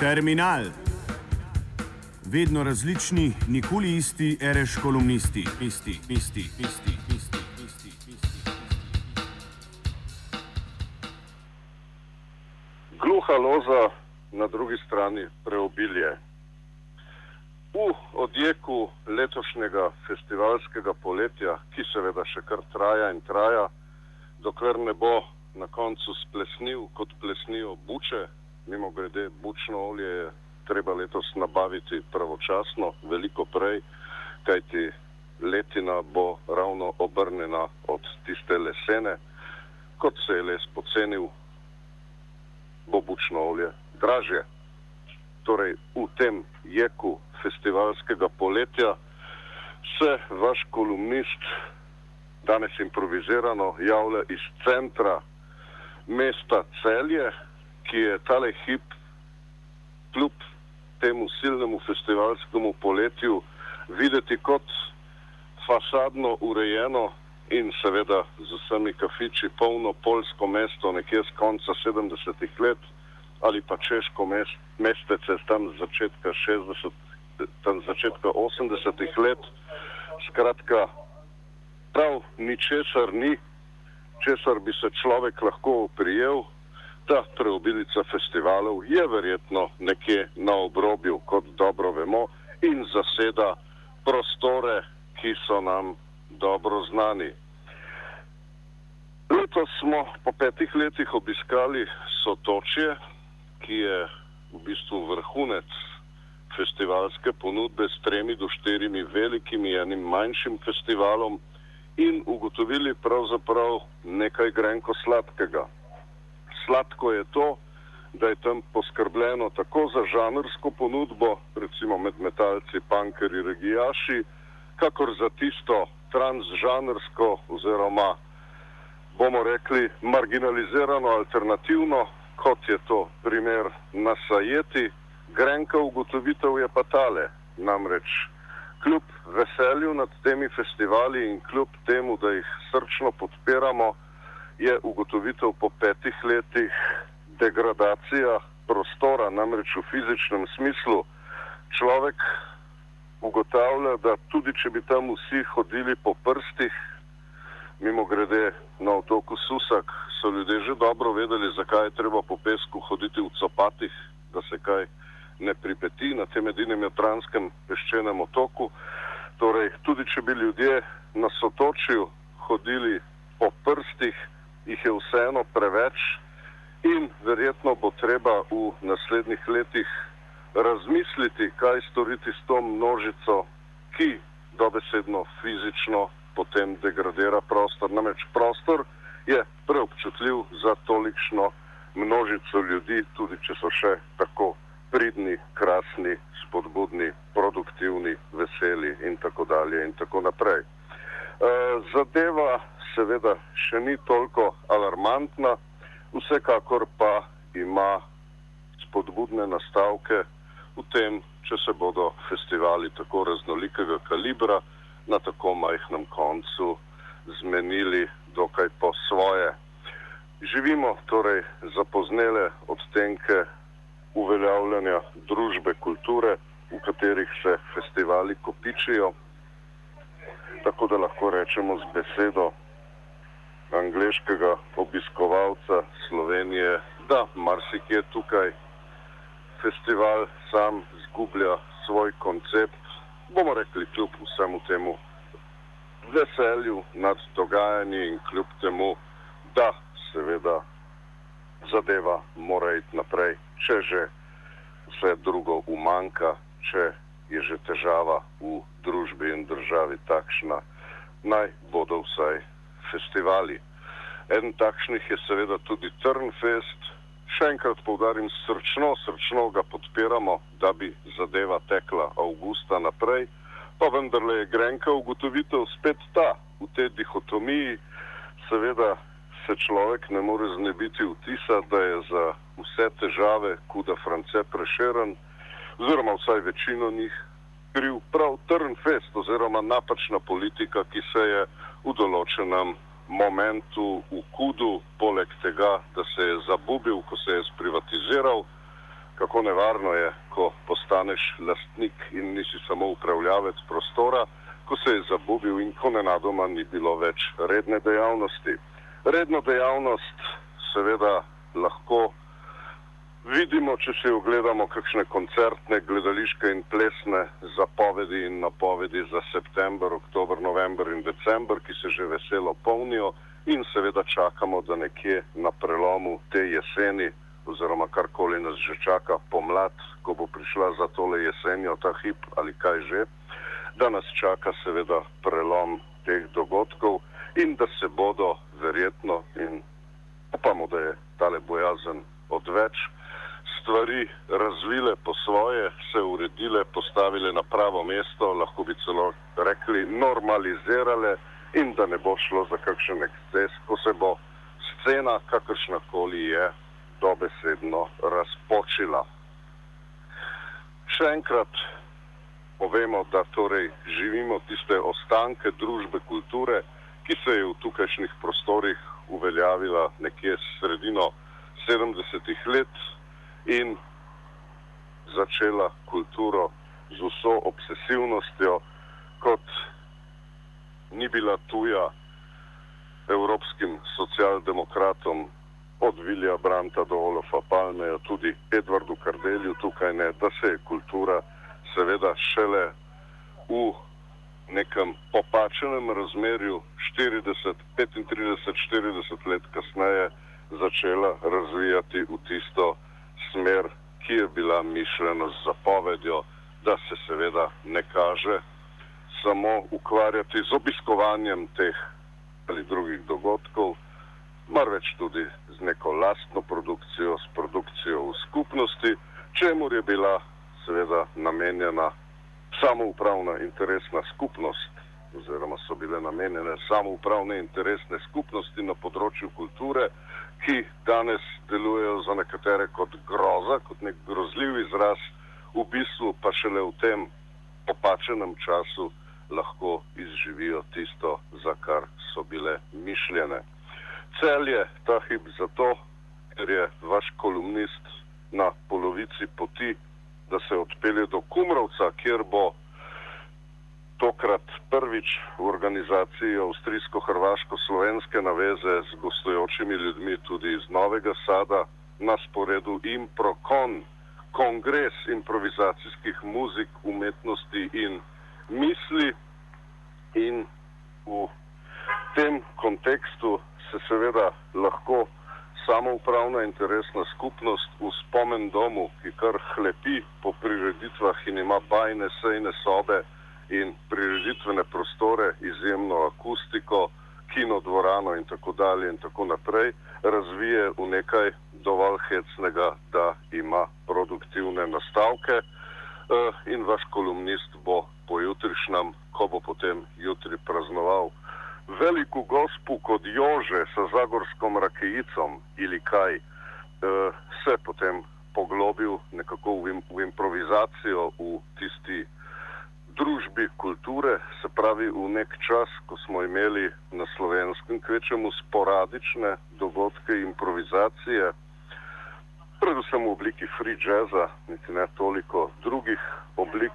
Terminal. Vedno različni, nikoli isti, reš kolumnisti, isti, isti, isti, isti, isti, isti. Gluha loza, na drugi strani preobilje. V odjeku letošnjega festivalskega poletja, ki seveda še kar traja in traja, dokler ne bo na koncu splesnil kot plesnijo buče, mimo grede, bučno olje je treba letos nabaviti pravočasno, veliko prej, kajti letina bo ravno obrnjena od tiste lesene, kot se je les pocenil, bo bučno olje dražje. Torej, v tem jeku festivalskega poletja se vaš kolumnist danes improvizirano javlja iz centra mesta Celje, ki je tale hip, kljub temu silnemu festivalskemu poletju, videti kot fasadno urejeno in seveda z vsemi kafiči polno polsko mesto nekje z konca 70-ih let ali pa češko mest, mestece tam z začetka 60, tam z začetka 80-ih let. Skratka, prav ničesar ni, česar bi se človek lahko prijel, ta preobilica festivalov je verjetno nekje na obrobju, kot dobro vemo, in zaseda prostore, ki so nam dobro znani. Letos smo po petih letih obiskali Sotočje, ki je v bistvu vrhunec festivalske ponudbe s tremi do štirimi velikimi in enim manjšim festivalom in ugotovili pravzaprav nekaj grenko sladkega. Sladko je to, da je tam poskrbljeno tako za žanrsko ponudbo, recimo med metalci, pankeri, regijaši, kakor za tisto transžanrsko oziroma bomo rekli marginalizirano alternativno, kot je to primer na Sajeti. Grenka ugotovitev je pa tale, namreč kljub veselju nad temi festivali in kljub temu, da jih srčno podpiramo, je ugotovitev po petih letih degradacija prostora, namreč v fizičnem smislu. Človek ugotavlja, da tudi če bi tam vsi hodili po prstih, mimo grede na otoku Susak, so ljudje že dobro vedeli, zakaj je treba po pesku hoditi v copatih, da se kaj ne pripeti na tem edinem jadranskem peščenem otoku. Torej, tudi če bi ljudje na sotočju hodili po prstih, jih je vseeno preveč in verjetno bo treba v naslednjih letih razmisliti, kaj storiti s to množico, ki dobesedno fizično potem degradira prostor. Namreč prostor je preobčutljiv za tolikšno množico ljudi, tudi če so še tako pridni, krasni, spodbudni, produktivni, veseli in tako dalje in tako naprej. E, zadeva seveda še ni toliko alarmantna, vsekakor pa ima spodbudne nastavke v tem, če se bodo festivali tako raznolikega kalibra na tako majhnem koncu zmenili dokaj po svoje. Živimo torej zapoznele odtenke uveljavljanja družbe kulture, v katerih se festivali kopičijo, tako da lahko rečemo z besedo angliškega obiskovalca Slovenije, da marsikje tukaj festival sam zgublja svoj koncept, bomo rekli kljub vsemu temu veselju nad dogajanji in kljub temu, da seveda zadeva mora iti naprej, če že vse drugo umanka, če je že težava v družbi in državi takšna, naj bodo vsaj festivali. En takšnih je seveda tudi Trnfest. Še enkrat povdarim, srčno, srčno ga podpiramo, da bi zadeva tekla avgusta naprej, pa vendarle je grenka ugotovitev spet ta, v tej dihotomiji, seveda se človek ne more znebiti vtisa, da je za vse težave, kuda France prešeren, oziroma vsaj večino njih, kriv prav Trnfest oziroma napačna politika, ki se je v določenem momentu v kudu, poleg tega, da se je zabubil, ko se je sprivatiziral, kako nevarno je, ko postaneš lastnik in nisi samo upravljavec prostora, ko se je zabubil in ko nenadoma ni bilo več redne dejavnosti. Redno dejavnost seveda lahko vidimo, če si ogledamo kakšne koncertne, gledališke in plesne zapovedi in napovedi za september, oktober, november in december, ki se že veselo polnijo in seveda čakamo, da nekje na prelomu te jeseni oziroma karkoli nas že čaka pomlad, ko bo prišla za tole jesenjo ta hip ali kaj že, da nas čaka seveda prelom teh dogodkov in da se bodo verjetno in upamo, da je tale bojazen odveč, stvari razvile po svoje, se uredile, postavile na pravo mesto, lahko bi celo rekli normalizirale in da ne bo šlo za kakšen eksces, ko se bo scena, kakršna koli je, dobesedno razpočila. Še enkrat povemo, da torej živimo tiste ostanke družbe kulture, ki se je v tukajšnjih prostorih uveljavila nekje sredino 70-ih let in začela kulturo z vso obsesivnostjo, kot ni bila tuja evropskim socialdemokratom od Vilja Branta do Olofa Palmeja, tudi Edvardu Kardelju tukaj ne, da se je kultura seveda šele v nekem popačenem razmerju 40, 35, 40 let kasneje začela razvijati v tisto smer, ki je bila mišljena z zapovedjo, da se seveda ne kaže samo ukvarjati z obiskovanjem teh ali drugih dogodkov, marveč tudi z neko lastno produkcijo, s produkcijo v skupnosti, čemu je bila seveda namenjena samoupravna interesna skupnost, oziroma so bile namenjene samoupravne interesne skupnosti na področju kulture, ki danes delujejo za nekatere kot groza, kot nek grozljiv izraz, v bistvu pa šele v tem opačenem času lahko izživijo tisto, za kar so bile mišljene. Cel je ta hip zato, ker je vaš kolumnist na polovici poti, da se odpelje do Kumrovca, kjer bo tokrat prvič v organizaciji Avstrijsko-Hrvaško-Slovenske naveze z gostujočimi ljudmi tudi iz Novega Sada na sporedu Improkon, kongres improvizacijskih muzik, umetnosti in misli. In v tem kontekstu se seveda lahko samoupravna interesna skupnost v spomen domu, ki kar hlepi po prireditvah in ima bajne sejne sobe, in prireditvene prostore, izjemno akustiko, kino dvorano in tako dalje in tako naprej, razvije v nekaj dovolj hecnega, da ima produktivne nastavke uh, in vaš kolumnist bo pojutrišnjem, ko bo potem jutri praznoval veliko gospu kot Jože sa zagorskom rakejicom ali kaj, uh, se potem poglobil nekako v, im, v improvizacijo, v tisti družbi kulture, se pravi v nek čas, ko smo imeli na slovenskem kvečemu sporadične dogodke improvizacije, predvsem v obliki free jazza, niti ne toliko drugih oblik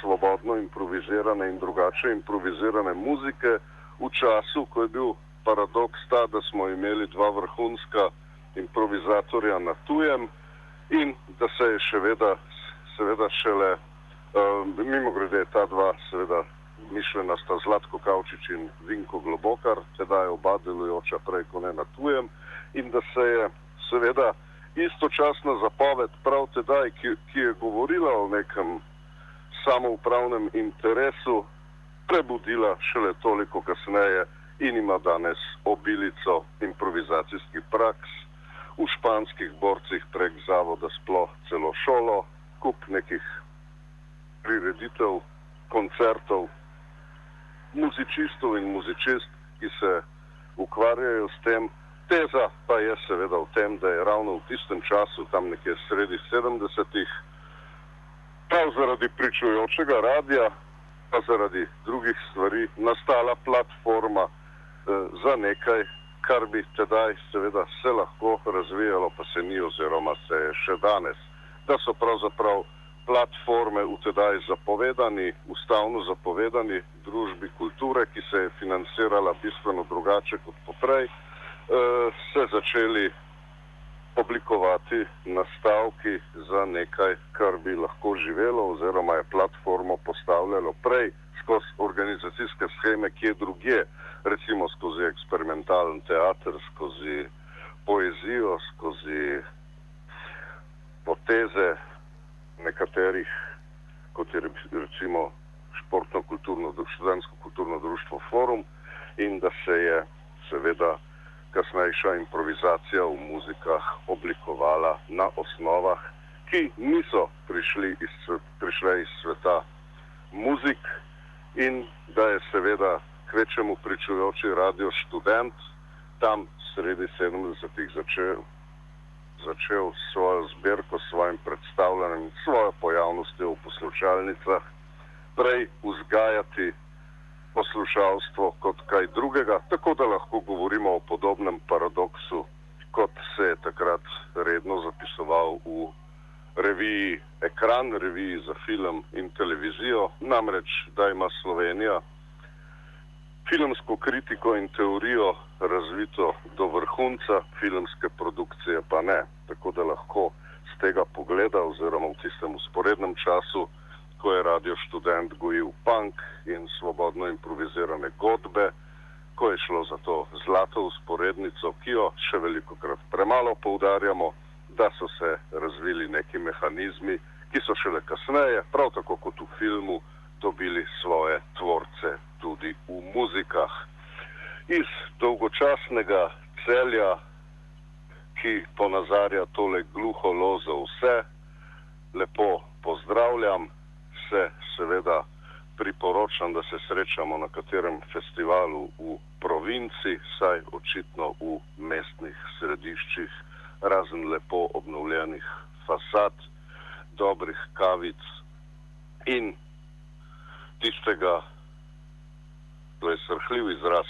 svobodno improvizirane in drugače improvizirane muzike, v času, ko je bil paradoks ta, da smo imeli dva vrhunska improvizatorja na tujem in da se je še veda, seveda šele Uh, mimo grede, ta dva, seveda, mišljena sta Zlatko Kavčič in Vinko Globokar, sedaj oba delujoča prej, ko ne na tujem, in da se je, seveda, istočasna zapoved prav tedaj, ki, ki je govorila o nekem samoupravnem interesu, prebudila šele toliko kasneje in ima danes obilico improvizacijskih praks v španskih borcih prek zavoda sploh celo šolo, kup nekih prireditev, koncertov, muzičistov in muzičist, ki se ukvarjajo s tem. Teza pa je seveda v tem, da je ravno v tistem času, tam nekje sredi 70-ih, prav zaradi pričujočega radija, pa zaradi drugih stvari, nastala platforma eh, za nekaj, kar bi tedaj seveda se lahko razvijalo, pa se ni oziroma se je še danes da so pravzaprav platforme v tedaj zapovedani, ustavno zapovedani družbi kulture, ki se je financirala bistveno drugače kot poprej, uh, se začeli oblikovati nastavki za nekaj, kar bi lahko živelo oziroma je platformo postavljalo prej skozi organizacijske scheme, kje drugje, recimo skozi eksperimentalen teater, skozi poezijo, skozi poteze nekaterih, kot je recimo športno-kulturno, študentsko-kulturno društvo Forum in da se je seveda kasnejša improvizacija v muzikah oblikovala na osnovah, ki niso prišli iz, prišle iz sveta muzik in da je seveda kvečemu pričujoči radio študent tam sredi 70-ih začel, začel svojo zbirko, svojim predstavljanjem, svojo pojavnostjo v poslušalnicah, prej vzgajati poslušalstvo kot kaj drugega, tako da lahko govorimo o podobnem paradoksu, kot se je takrat redno zapisoval v reviji Ekran, reviji za film in televizijo, namreč da ima Slovenija filmsko kritiko in teorijo razvito do vrhunca, filmske produkcije pa ne. Tako da lahko z tega pogleda oziroma v tistem usporednem času ko je radio študent gojil punk in svobodno improvizirane godbe, ko je šlo za to zlato usporednico, ki jo še veliko krat premalo poudarjamo, da so se razvili neki mehanizmi, ki so šele kasneje, prav tako kot v filmu, dobili svoje tvorce tudi v muzikah. Iz dolgočasnega celja, ki ponazarja tole gluho lozo vse, lepo pozdravljam se seveda priporočam, da se srečamo na katerem festivalu v provinci, saj očitno v mestnih središčih, razen lepo obnovljenih fasad, dobrih kavic in tistega, to je srhljiv izraz,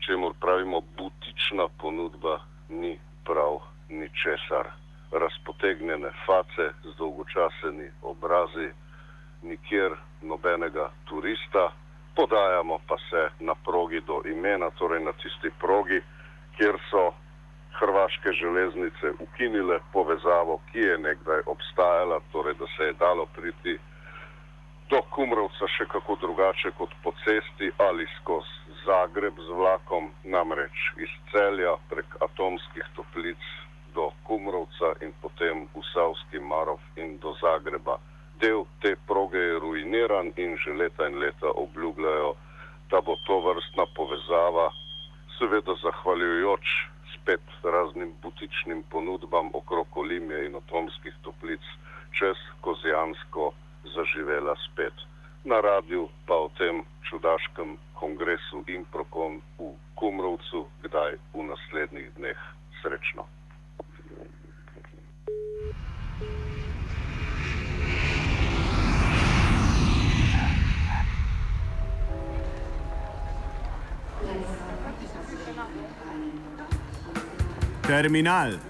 če mu pravimo butična ponudba, ni prav ničesar. Razpotegnjene face z dolgočaseni obrazi nikjer nobenega turista, podajamo pa se na progi do imena, torej na tisti progi, kjer so hrvaške železnice ukinile povezavo, ki je nekdaj obstajala, torej da se je dalo priti do Kumrovca še kako drugače kot po cesti ali skozi Zagreb z vlakom, namreč iz celja prek atomskih toplic do Kumrovca in potem v Savski Marov in do Zagreba. Del te proge je ruiniran in že leta in leta obljubljajo, da bo to vrstna povezava, seveda zahvaljujoč spet raznim butičnim ponudbam okrog Olimije in atomskih toplic, čez Kozijansko zaživela spet. Na radiju pa o tem čudaškem kongresu Improkon v Kumrovcu, kdaj v naslednjih dneh srečno. Terminal.